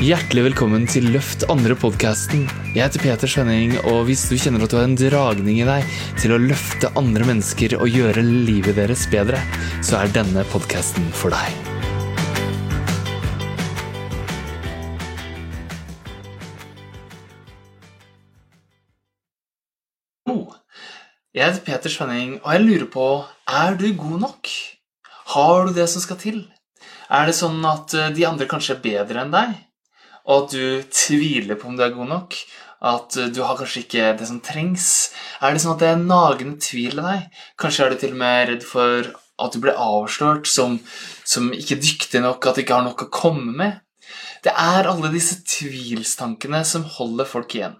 Hjertelig velkommen til Løft andre-podkasten. Jeg heter Peter Svenning, og hvis du kjenner at du har en dragning i deg til å løfte andre mennesker og gjøre livet deres bedre, så er denne podkasten for deg. Jeg heter Peter Svenning, og jeg lurer på er du god nok? Har du det som skal til? Er det sånn at eh, de andre kanskje er bedre enn deg? Og at du tviler på om du er god nok, at du har kanskje ikke det som trengs. Er det sånn at det er nagende tvil i deg? Kanskje er du til og med redd for at du blir avslørt som, som ikke dyktig nok, at du ikke har noe å komme med. Det er alle disse tvilstankene som holder folk igjen.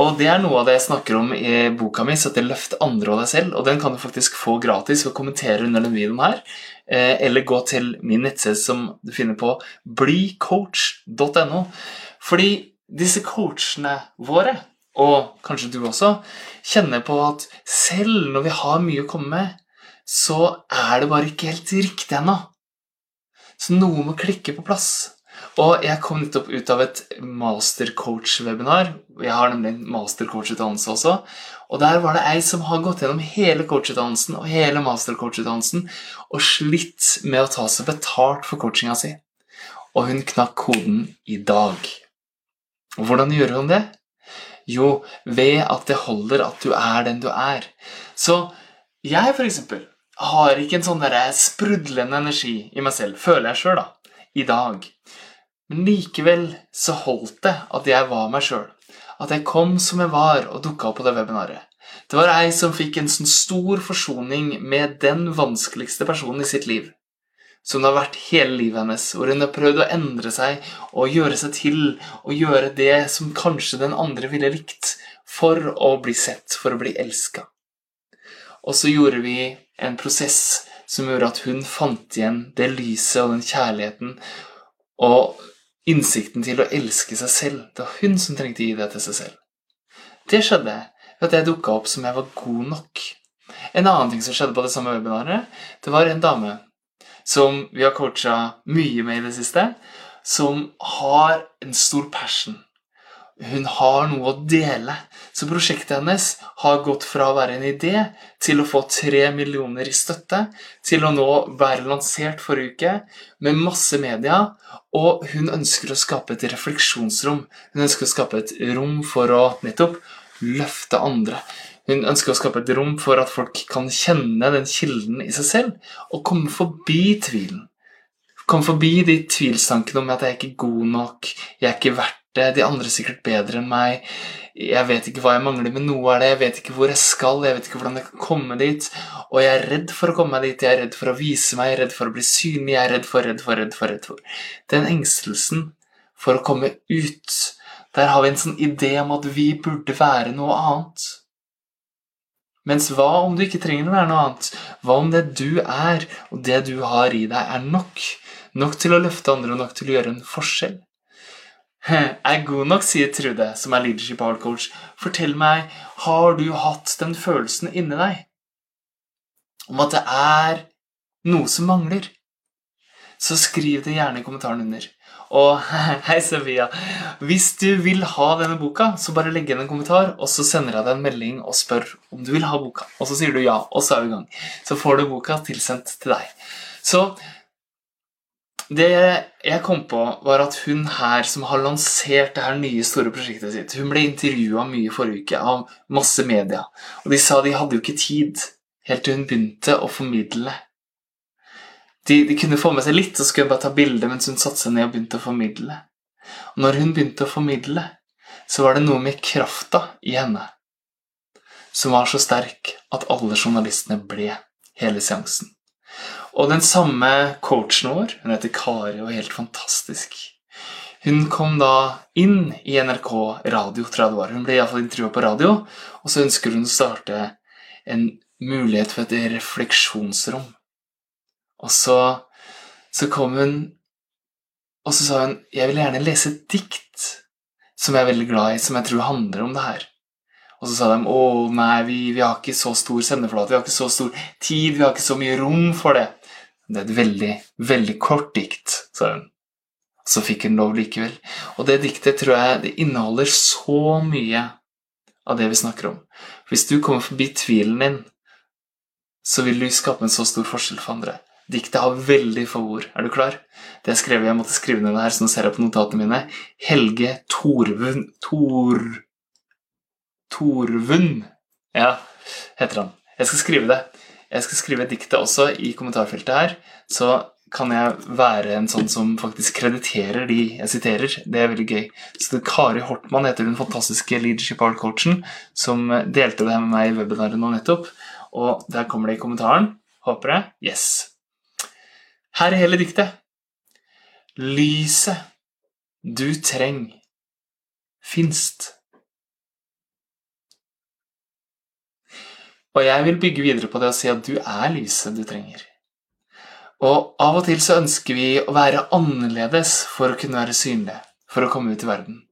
Og det er noe av det jeg snakker om i boka mi, så at jeg løft andre og deg selv'. Og den kan du faktisk få gratis ved å kommentere under denne videoen her. Eh, eller gå til min nettside som du finner på blicoach.no. Fordi disse coachene våre, og kanskje du også, kjenner på at selv når vi har mye å komme med, så er det bare ikke helt riktig ennå. Så noe må klikke på plass. Og jeg kom nettopp ut av et mastercoach-webinar. Jeg har nemlig en mastercoach-utdannelse også. Og der var det ei som har gått gjennom hele coachutdannelsen og hele mastercoach-utdannelsen og slitt med å ta seg betalt for coachinga si. Og hun knakk koden i dag. Og hvordan gjør hun det? Jo, ved at det holder at du er den du er. Så jeg, for eksempel, har ikke en sånn sprudlende energi i meg selv, føler jeg sjøl, da, i dag. Men likevel så holdt det at jeg var meg sjøl. At jeg kom som jeg var, og dukka opp på det webinaret. Det var ei som fikk en sånn stor forsoning med den vanskeligste personen i sitt liv. Som det har vært hele livet hennes, hvor hun har prøvd å endre seg og gjøre seg til og gjøre det som kanskje den andre ville likt, for å bli sett, for å bli elska. Og så gjorde vi en prosess som gjorde at hun fant igjen det lyset og den kjærligheten og innsikten til å elske seg selv. Det var hun som trengte å gi det til seg selv. Det skjedde ved at jeg dukka opp som jeg var god nok. En annen ting som skjedde på det samme webinaret, det var en dame som vi har coacha mye med i det siste, som har en stor passion hun har noe å dele. Så prosjektet hennes har gått fra å være en idé til å få tre millioner i støtte, til å nå være lansert forrige uke med masse media, og hun ønsker å skape et refleksjonsrom. Hun ønsker å skape et rom for å nettopp løfte andre. Hun ønsker å skape et rom for at folk kan kjenne den kilden i seg selv, og komme forbi tvilen. Komme forbi de tvilstankene om at jeg er ikke god nok, jeg er ikke verdt de andre er sikkert bedre enn meg. Jeg vet ikke hva jeg mangler, med noe av det. Jeg vet ikke hvor jeg skal, jeg vet ikke hvordan jeg kan komme dit. Og jeg er redd for å komme meg dit, jeg er redd for å vise meg, jeg er redd for å bli synlig, jeg er redd for, redd for, redd for, redd for. Den engstelsen for å komme ut, der har vi en sånn idé om at vi burde være noe annet. Mens hva om du ikke trenger å være noe annet? Hva om det du er, og det du har i deg, er nok? Nok til å løfte andre og nok til å gjøre en forskjell? Er god nok, sier Trude, som er leadership art coach. Fortell meg, har du hatt den følelsen inni deg om at det er noe som mangler? Så skriv det gjerne i kommentaren under. Og hei, Sofia. Hvis du vil ha denne boka, så bare legg igjen en kommentar, og så sender jeg deg en melding og spør om du vil ha boka. Og så sier du ja, og så er vi i gang. Så får du boka tilsendt til deg. Så det jeg kom på, var at hun her som har lansert det her nye store prosjektet sitt Hun ble intervjua mye forrige uke av masse media, og de sa de hadde jo ikke tid helt til hun begynte å formidle. De, de kunne få med seg litt, og skulle bare ta bilde mens hun satte seg ned og begynte å formidle. Og når hun begynte å formidle, så var det noe med krafta i henne som var så sterk at alle journalistene ble hele seansen. Og den samme coachen vår, hun heter Kari og er helt fantastisk. Hun kom da inn i NRK radio, tror jeg det var. Hun ble iallfall intervjua på radio, og så ønsker hun å starte en mulighet for et refleksjonsrom. Og så, så kom hun Og så sa hun jeg vil gjerne lese et dikt som jeg er veldig glad i, som jeg tror handler om det her. Og så sa de å nei, vi, vi har ikke så stor sendeflate, vi har ikke så stor tid, vi har ikke så mye rom for det. Det er et veldig, veldig kort dikt, sa hun. Så fikk hun lov likevel. Og det diktet tror jeg det inneholder så mye av det vi snakker om. Hvis du kommer forbi tvilen din, så vil du skape en så stor forskjell for andre. Diktet har veldig få ord. Er du klar? Det jeg skrev, jeg måtte skrive ned det her, så nå ser jeg på notatene mine. Helge Torvund Tor... Torvund Ja, heter han. Jeg skal skrive det. Jeg skal skrive diktet også i kommentarfeltet her, så kan jeg være en sånn som faktisk krediterer de jeg siterer. Det er veldig gøy. Så det Kari Hortmann heter den fantastiske leadership art-coachen som delte det her med meg i webinaret nå nettopp. Og der kommer det i kommentaren. Håper jeg. Yes. Her er hele diktet. Lyset du treng, finst. Og jeg vil bygge videre på det og si at du er lyset du trenger. Og av og til så ønsker vi å være annerledes for å kunne være synlig, for å komme ut i verden.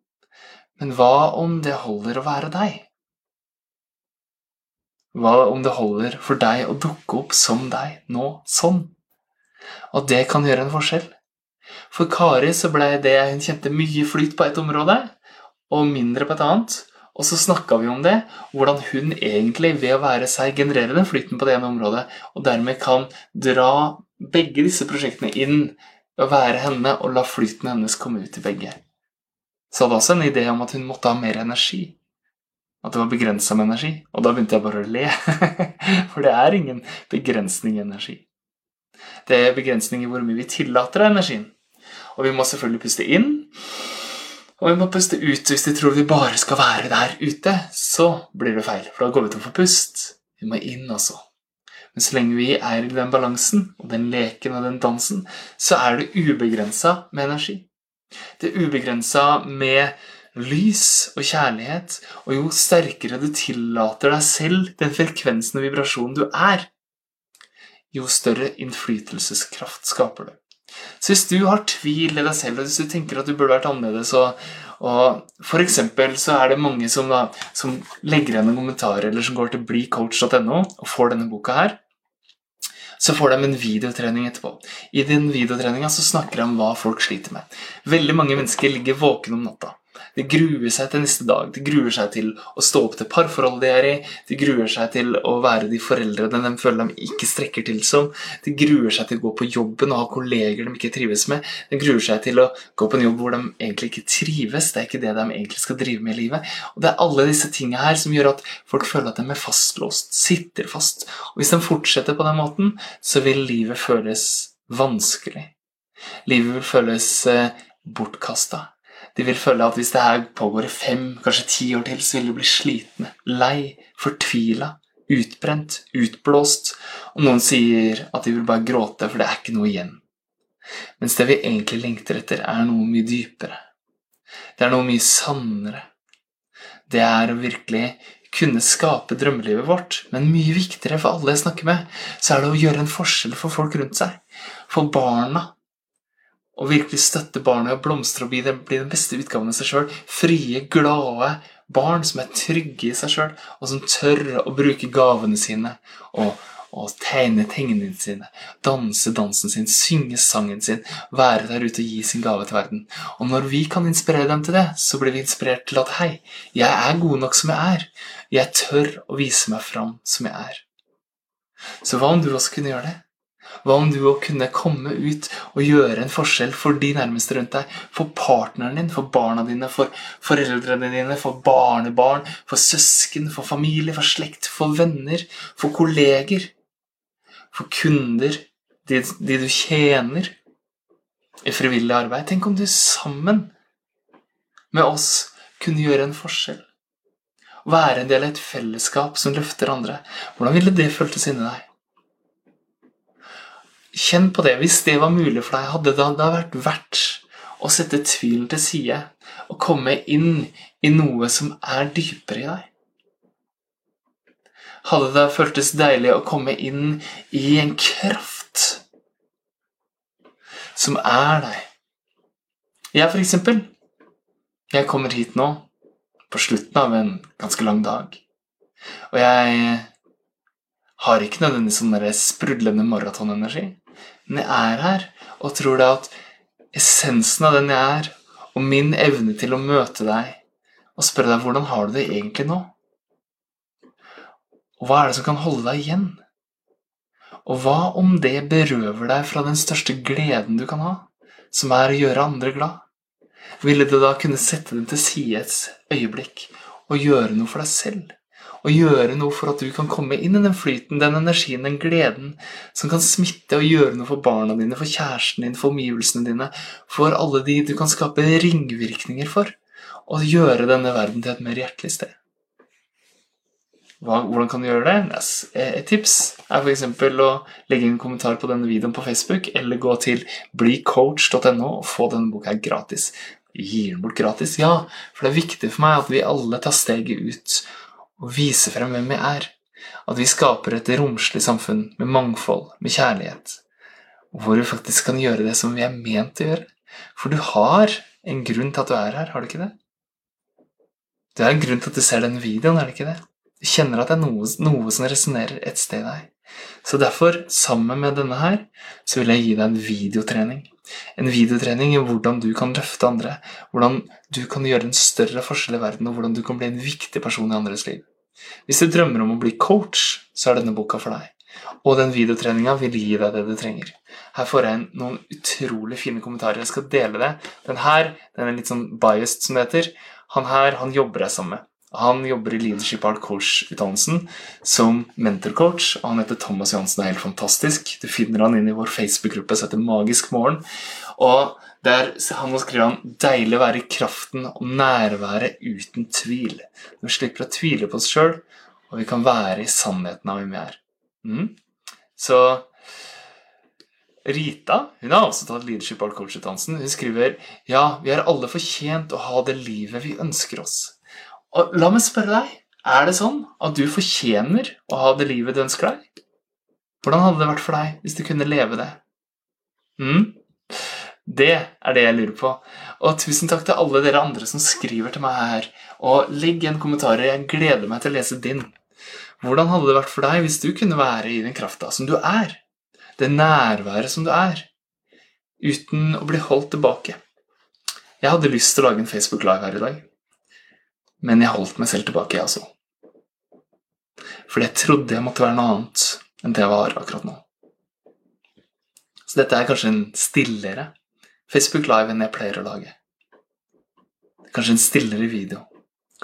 Men hva om det holder å være deg? Hva om det holder for deg å dukke opp som deg nå, sånn? Og det kan gjøre en forskjell. For Kari så ble det hun kjente mye flyt på et område, og mindre på et annet. Og så snakka vi om det, hvordan hun egentlig ved å være seg genererer den flyten på det ene området, og dermed kan dra begge disse prosjektene inn og være henne og la flyten hennes komme ut i begge. Så hadde også en idé om at hun måtte ha mer energi. At det var begrensa med energi. Og da begynte jeg bare å le. For det er ingen begrensning i energi. Det er begrensning i hvor mye vi tillater av energien. Og vi må selvfølgelig puste inn, og vi må puste ut. Hvis de tror vi bare skal være der ute, så blir det feil. For da går vi tom for pust. Vi må inn også. Men så lenge vi er i den balansen og den leken og den dansen, så er det ubegrensa med energi. Det er ubegrensa med lys og kjærlighet, og jo sterkere du tillater deg selv den frekvensen og vibrasjonen du er, jo større innflytelseskraft skaper du. Så hvis du har tvil i deg selv, og hvis du tenker at du burde vært annerledes og, og For så er det mange som, da, som legger igjen en kommentar eller som går til blicoach.no og får denne boka her. Så får de en videotrening etterpå. I den videotreninga snakker de om hva folk sliter med. Veldig mange mennesker ligger våkne om natta. De gruer seg til neste dag. De gruer seg til å stå opp til parforholdet de er i. De gruer seg til å være de foreldrene de føler de ikke strekker til som. De gruer seg til å gå på jobben og ha kolleger de ikke trives med. De gruer seg til å gå på en jobb hvor de egentlig ikke trives. Det er ikke det de egentlig skal drive med i livet. Og Det er alle disse tingene her som gjør at folk føler at de er fastlåst, sitter fast. Og Hvis de fortsetter på den måten, så vil livet føles vanskelig. Livet vil føles eh, bortkasta. De vil føle at hvis det her pågår i fem, kanskje ti år til, så vil de bli slitne, lei, fortvila, utbrent, utblåst, og noen sier at de vil bare gråte, for det er ikke noe igjen. Mens det vi egentlig lengter etter, er noe mye dypere. Det er noe mye sannere. Det er å virkelig kunne skape drømmelivet vårt, men mye viktigere for alle jeg snakker med, så er det å gjøre en forskjell for folk rundt seg. For barna, og virkelig støtte barnet og blomstre og bli den, bli den beste utgaven av seg sjøl. Frie, glade barn som er trygge i seg sjøl, og som tør å bruke gavene sine og, og tegne tegningene sine, danse dansen sin, synge sangen sin, være der ute og gi sin gave til verden. Og når vi kan inspirere dem til det, så blir vi inspirert til at hei, jeg er god nok som jeg er. Jeg tør å vise meg fram som jeg er. Så hva om du også kunne gjøre det? Hva om du òg kunne komme ut og gjøre en forskjell for de nærmeste rundt deg? For partneren din, for barna dine, for foreldrene dine, for barnebarn, for søsken, for familie, for slekt, for venner, for kolleger, for kunder, de, de du tjener i frivillig arbeid. Tenk om du sammen med oss kunne gjøre en forskjell. Være en del av et fellesskap som løfter andre. Hvordan ville det føltes inni deg? Kjenn på det. Hvis det var mulig for deg, hadde det da vært verdt å sette tvilen til side og komme inn i noe som er dypere i deg? Hadde det føltes deilig å komme inn i en kraft som er deg? Jeg, for eksempel. Jeg kommer hit nå på slutten av en ganske lang dag. Og jeg har ikke nødvendigvis sånn sprudlende maratonenergi. Men jeg er her og tror da at essensen av den jeg er, og min evne til å møte deg og spørre deg hvordan har du det egentlig nå? Og hva er det som kan holde deg igjen? Og hva om det berøver deg fra den største gleden du kan ha, som er å gjøre andre glad? Ville du da kunne sette den til side et øyeblikk og gjøre noe for deg selv? Og gjøre noe for at du kan komme inn i den flyten, den energien, den gleden som kan smitte og gjøre noe for barna dine, for kjæresten din, for omgivelsene dine, for alle de du kan skape ringvirkninger for, og gjøre denne verden til et mer hjertelig sted. Hva, hvordan kan du gjøre det? Et tips er f.eks. å legge inn en kommentar på denne videoen på Facebook, eller gå til blicoach.no og få denne boka gratis. Gir den bort gratis? Ja, for det er viktig for meg at vi alle tar steget ut og vise frem hvem vi er. At vi skaper et romslig samfunn med mangfold, med kjærlighet. Hvor vi faktisk kan gjøre det som vi er ment å gjøre. For du har en grunn til at du er her, har du ikke det? Det er en grunn til at du ser denne videoen, er det ikke det? Du kjenner at det er noe, noe som resonnerer et sted i deg. Så derfor, sammen med denne her, så vil jeg gi deg en videotrening. En videotrening i hvordan du kan løfte andre, hvordan du kan gjøre en større forskjell i verden, og hvordan du kan bli en viktig person i andres liv. Hvis du drømmer om å bli coach, så er denne boka for deg. Og den videotreninga vil gi deg det du trenger. Her får jeg noen utrolig fine kommentarer. Jeg skal dele det. Den her den er litt sånn biased, som det heter. Han her han jobber jeg sammen med. Han jobber i Leadership Art Coach-utdannelsen som mentorcoach. Han heter Thomas Johansen og er helt fantastisk. Du finner han inn i vår Facebook-gruppe som heter Magisk morgen. Og der han skriver han 'deilig å være i kraften og nærværet uten tvil'. Vi slipper å tvile på oss sjøl, og vi kan være i sannheten av hvem vi er. Mm. Så Rita hun har også tatt Leadership Art Coach-utdannelsen. Hun skriver ja, vi er alle fortjent å ha det livet vi ønsker oss. Og la meg spørre deg, er det sånn at du fortjener å ha det livet du ønsker deg? Hvordan hadde det vært for deg hvis du kunne leve det? Mm? Det er det jeg lurer på. Og tusen takk til alle dere andre som skriver til meg her. Og legg igjen kommentarer. Jeg gleder meg til å lese din. Hvordan hadde det vært for deg hvis du kunne være i den krafta som du er? Det nærværet som du er. Uten å bli holdt tilbake. Jeg hadde lyst til å lage en Facebook Live her i dag. Men jeg holdt meg selv tilbake, jeg også. Fordi jeg trodde jeg måtte være noe annet enn det jeg var akkurat nå. Så dette er kanskje en stillere Facebook Live enn jeg pleier å lage. Kanskje en stillere video.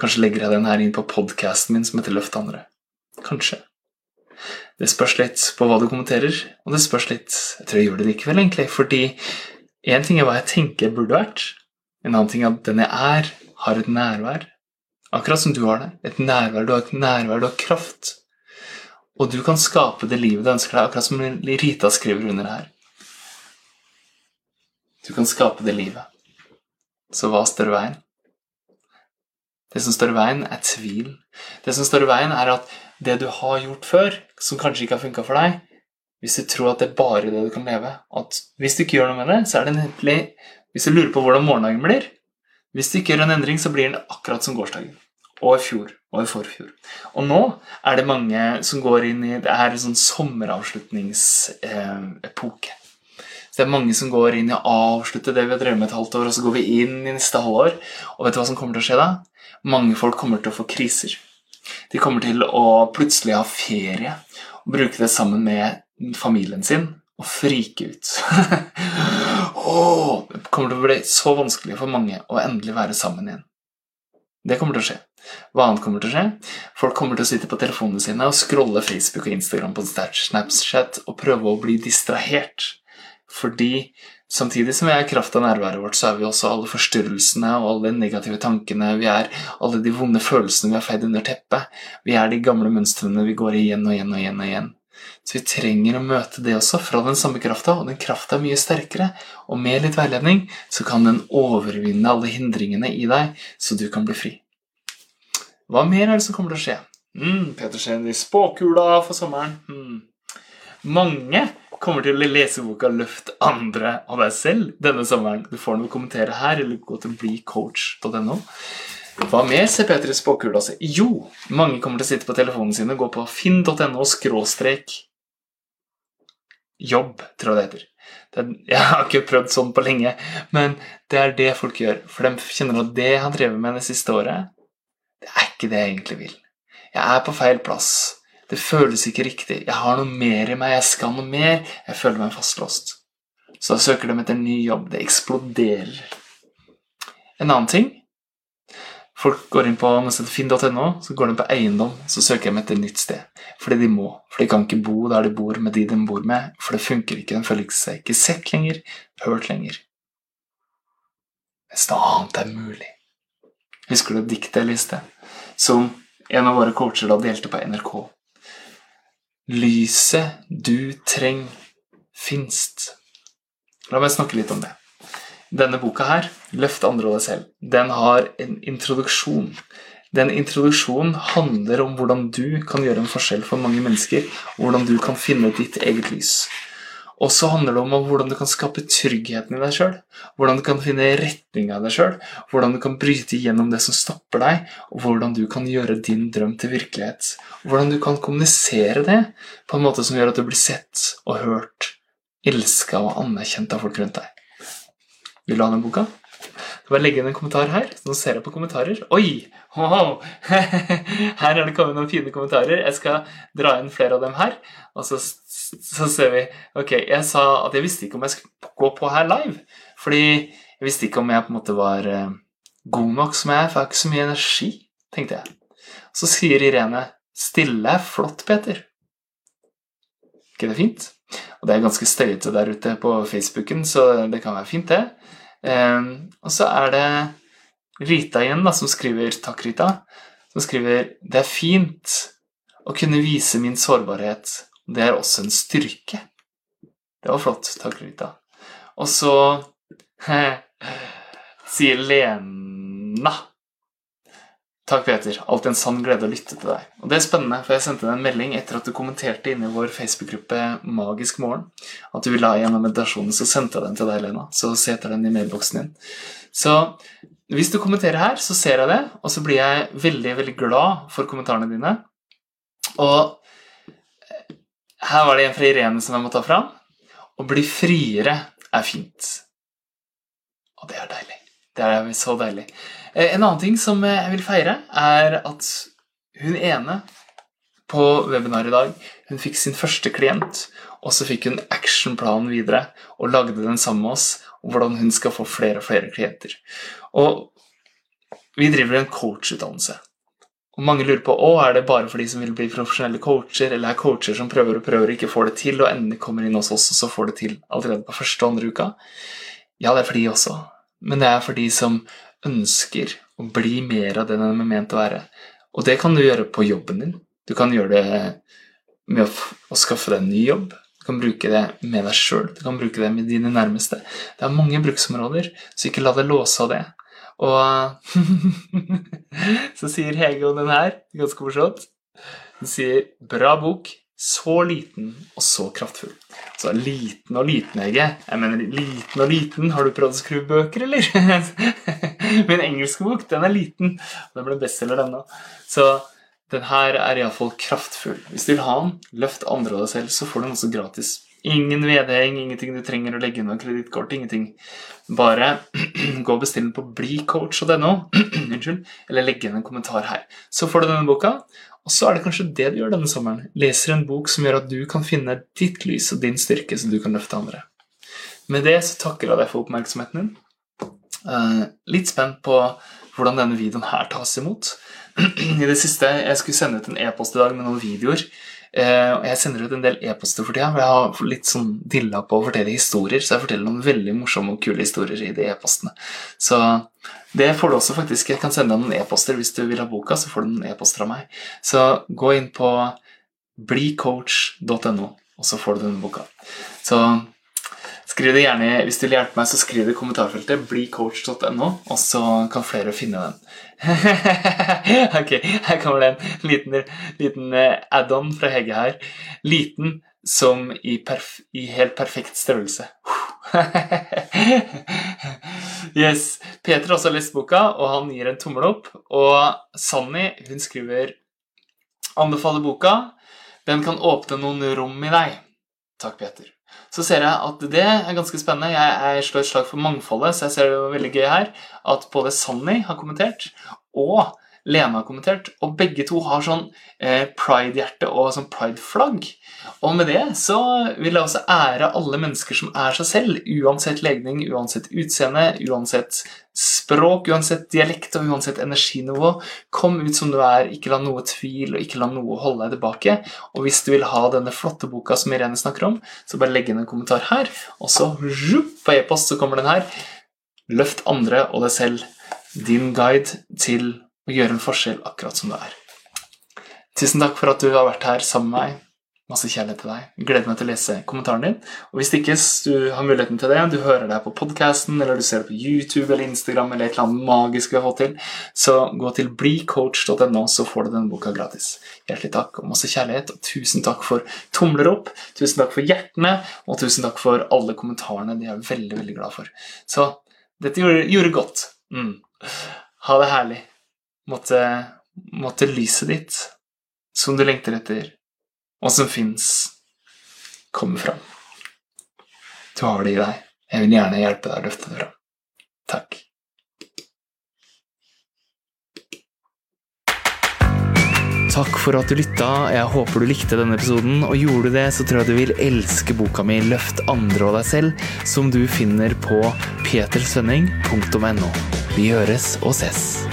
Kanskje legger jeg den her inn på podkasten min som heter Løft andre. Kanskje. Det spørs litt på hva du kommenterer, og det spørs litt Jeg tror jeg gjør det likevel, egentlig, fordi én ting er hva jeg tenker burde vært, en annen ting er at den jeg er, har et nærvær Akkurat som du har det. Et nærvær. Du har et nærvær, du har kraft. Og du kan skape det livet du ønsker deg, akkurat som Rita skriver under her. Du kan skape det livet. Så hva står i veien? Det som står i veien, er tvil. Det som står i veien, er at det du har gjort før, som kanskje ikke har funka for deg Hvis du tror at det er bare det du kan leve At hvis du ikke gjør noe med det, så er det egentlig Hvis du lurer på hvordan morgendagen blir, hvis du ikke gjør en endring, så blir den akkurat som gårsdagen. Og i fjor. Og i forfjor. Og nå er det mange som går inn i Det er en sånn sommeravslutningsepoke. Så det er mange som går inn i å avslutte det vi har drevet med et halvt år, og så går vi inn i neste halvår. Og vet du hva som kommer til å skje da? Mange folk kommer til å få kriser. De kommer til å plutselig ha ferie og bruke det sammen med familien sin og frike ut. oh, det kommer til å bli så vanskelig for mange å endelig være sammen igjen. Det kommer til å skje. Hva annet kommer til å skje? Folk kommer til å sitte på telefonene sine og scrolle Facebook og Instagram på Snapchat og prøve å bli distrahert. Fordi samtidig som vi er kraft av nærværet vårt, så er vi også alle forstyrrelsene og alle de negative tankene. Vi er alle de vonde følelsene vi har feid under teppet. Vi er de gamle mønstrene vi går igjen og igjen og igjen. og igjen. Så vi trenger å møte det også fra den samme krafta, og den krafta er mye sterkere. Og med litt veiledning så kan den overvinne alle hindringene i deg, så du kan bli fri. Hva mer er det som kommer til å skje? Mm, Peter Scheen i spåkula for sommeren. Mm. Mange kommer til å lese boka 'Løft andre av deg selv' denne sommeren. Du får noe å kommentere her, eller gå til blecoach.no. Hva mer ser Peter i spåkula si? Jo, mange kommer til å sitte på telefonen sin og gå på finn.no skråstrek jobb, tror jeg det heter. Det er, jeg har ikke prøvd sånn på lenge, men det er det folk gjør. For de kjenner at det han har med det siste året, det er ikke det jeg egentlig vil. Jeg er på feil plass. Det føles ikke riktig. Jeg har noe mer i meg. Jeg skal noe mer. Jeg føler meg fastlåst. Så da søker de etter en ny jobb. Det eksploderer. En annen ting Folk går inn på finn.no, så går de på eiendom, så søker de etter nytt sted. Fordi de må. For de kan ikke bo der de bor med de de bor med, for det funker ikke. De føler seg ikke sett lenger, hørt lenger. Mens noe annet er mulig. Husker du diktet jeg leste? Som en av våre coacher da delte på NRK. Lyset du treng, finst. La meg snakke litt om det. Denne boka her, 'Løft andre og deg selv', den har en introduksjon. Den introduksjonen handler om hvordan du kan gjøre en forskjell for mange mennesker. og Hvordan du kan finne ditt eget lys. Og så handler det om hvordan du kan skape tryggheten i deg sjøl. Hvordan du kan finne retning av deg sjøl. Hvordan du kan bryte igjennom det som stopper deg. Og hvordan du kan gjøre din drøm til virkelighet. Hvordan du kan kommunisere det på en måte som gjør at du blir sett og hørt, elska og anerkjent av folk rundt deg. Vil du ha den boka? Jeg bare legge inn en kommentar her. Så nå ser jeg på kommentarer. Oi! Wow. Her er det kommet noen fine kommentarer. Jeg skal dra inn flere av dem her. Og så, så ser vi Ok, jeg sa at jeg visste ikke om jeg skulle gå på her live. Fordi jeg visste ikke om jeg på en måte var eh, god nok som jeg er, for jeg har ikke så mye energi, tenkte jeg. Så sier Irene Stille er flott, Peter. ikke det fint? Og det er ganske støyete der ute på Facebooken, så det kan være fint, det. Og så er det Rita igjen da, som skriver Takk, Rita. Som skriver Det er fint å kunne vise min sårbarhet. Det er også en styrke. Det var flott. Takk, Rita. Og så sier Lena Takk, Peter. Alltid en sann glede å lytte til deg. Og det er spennende, for jeg sendte deg en melding etter at du kommenterte inne i vår Facebook-gruppe Magisk morgen at du ville ha gjennom meditasjonen, så sendte jeg den til deg, Lena. Så seter den i mailboksen din. Så hvis du kommenterer her, så ser jeg det, og så blir jeg veldig, veldig glad for kommentarene dine. Og her var det en fra Irene som jeg må ta fram. Å bli friere er fint. Og det er deilig. Det er så deilig. Eh, en annen ting som jeg vil feire, er at hun ene på webinar i dag hun fikk sin første klient, og så fikk hun actionplanen videre og lagde den sammen med oss om hvordan hun skal få flere og flere klienter. Og vi driver en coachutdannelse. Og Mange lurer på å, er det bare for de som vil bli profesjonelle coacher, eller er coacher som prøver og prøver og ikke får det til, og endelig kommer inn hos oss og så får det til allerede på første og andre uka? Ja, det er for de også. Men det er for de som ønsker å bli mer av det den er ment å være. Og det kan du gjøre på jobben din. Du kan gjøre det med å, å skaffe deg en ny jobb. Du kan bruke det med deg sjøl, du kan bruke det med dine nærmeste. Det er mange bruksområder, så ikke la deg låse av det. Og så sier Hege om den her, ganske morsomt Hun sier 'bra bok', så liten og så kraftfull. Så liten og liten, Hege. Jeg mener liten og liten. Har du prøvd å skrive bøker, eller? Min engelske bok, den er liten. Den ble bestselger, den òg. Så den her er iallfall kraftfull. Hvis du vil ha den, løft andre av deg selv, så får du den også gratis. Ingen vedheng, ingenting du trenger å legge inn noe kredittkort, ingenting. Bare gå og bestill den på blicoach.no, eller legge inn en kommentar her. Så får du denne boka, og så er det kanskje det du gjør denne sommeren. Leser en bok som gjør at du kan finne ditt lys og din styrke, så du kan løfte andre. Med det så takker jeg deg for oppmerksomheten din. Uh, litt spent på hvordan denne videoen her tas imot. I det siste, Jeg skulle sende ut en e-post i dag med noen videoer. Og Jeg sender ut en del e-poster for tida, for jeg har litt sånn dilla på å fortelle historier. Så jeg forteller noen veldig morsomme og kule historier i de e-postene. Så det får du også faktisk. Jeg kan sende deg noen e-poster hvis du vil ha boka. så får du noen e-poster av meg. Så gå inn på blicoach.no, og så får du denne boka. Så skriv det gjerne, Hvis du vil hjelpe meg, så skriv det i kommentarfeltet blicoach.no, og så kan flere finne den. ok, her kommer det en liten, liten eh, add-on fra Hege her. Liten som i, perf i helt perfekt størrelse. yes. Peter har også lest boka, og han gir en tommel opp. Og Sanni hun skriver anbefaler boka. Den kan åpne noen rom i deg. Takk, Peter. Så ser jeg at det er ganske spennende. Jeg, jeg slår et slag for mangfoldet, så jeg ser det veldig gøy her at både Sanny har kommentert, og Lene har kommentert, og begge to har sånn eh, pride-hjerte og sånn pride-flagg. Og med det så vil jeg også ære alle mennesker som er seg selv, uansett legning, uansett utseende, uansett språk, uansett dialekt og uansett energinivå. Kom ut som du er, ikke la noe tvil og ikke la noe holde deg tilbake. Og hvis du vil ha denne flotte boka som Irene snakker om, så bare legg inn en kommentar her, og så på e-post så kommer den her. Løft andre og deg selv. Din guide til og gjøre en forskjell akkurat som det er. Tusen takk for at du har vært her sammen med meg. Masse kjærlighet til deg. Gleder meg til å lese kommentaren din. Og hvis ikke du har muligheten til det, du hører deg på podkasten, eller du ser det på YouTube eller Instagram, eller et eller annet magisk vi har fått til, så gå til blicoach.no, så får du denne boka gratis. Hjertelig takk og masse kjærlighet, og tusen takk for tomler opp, tusen takk for hjertene, og tusen takk for alle kommentarene. De er veldig, veldig glad for. Så dette gjorde, gjorde godt. Mm. Ha det herlig måtte, måtte lyset ditt, som du lengter etter, og som fins, komme fram. Du har det i deg. Jeg vil gjerne hjelpe deg å løfte det fram. Takk. Takk for at du lytta. Jeg håper du likte denne episoden. Og gjorde du det, så tror jeg du vil elske boka mi 'Løft andre og deg selv', som du finner på petersvenning.no. Vi høres og ses.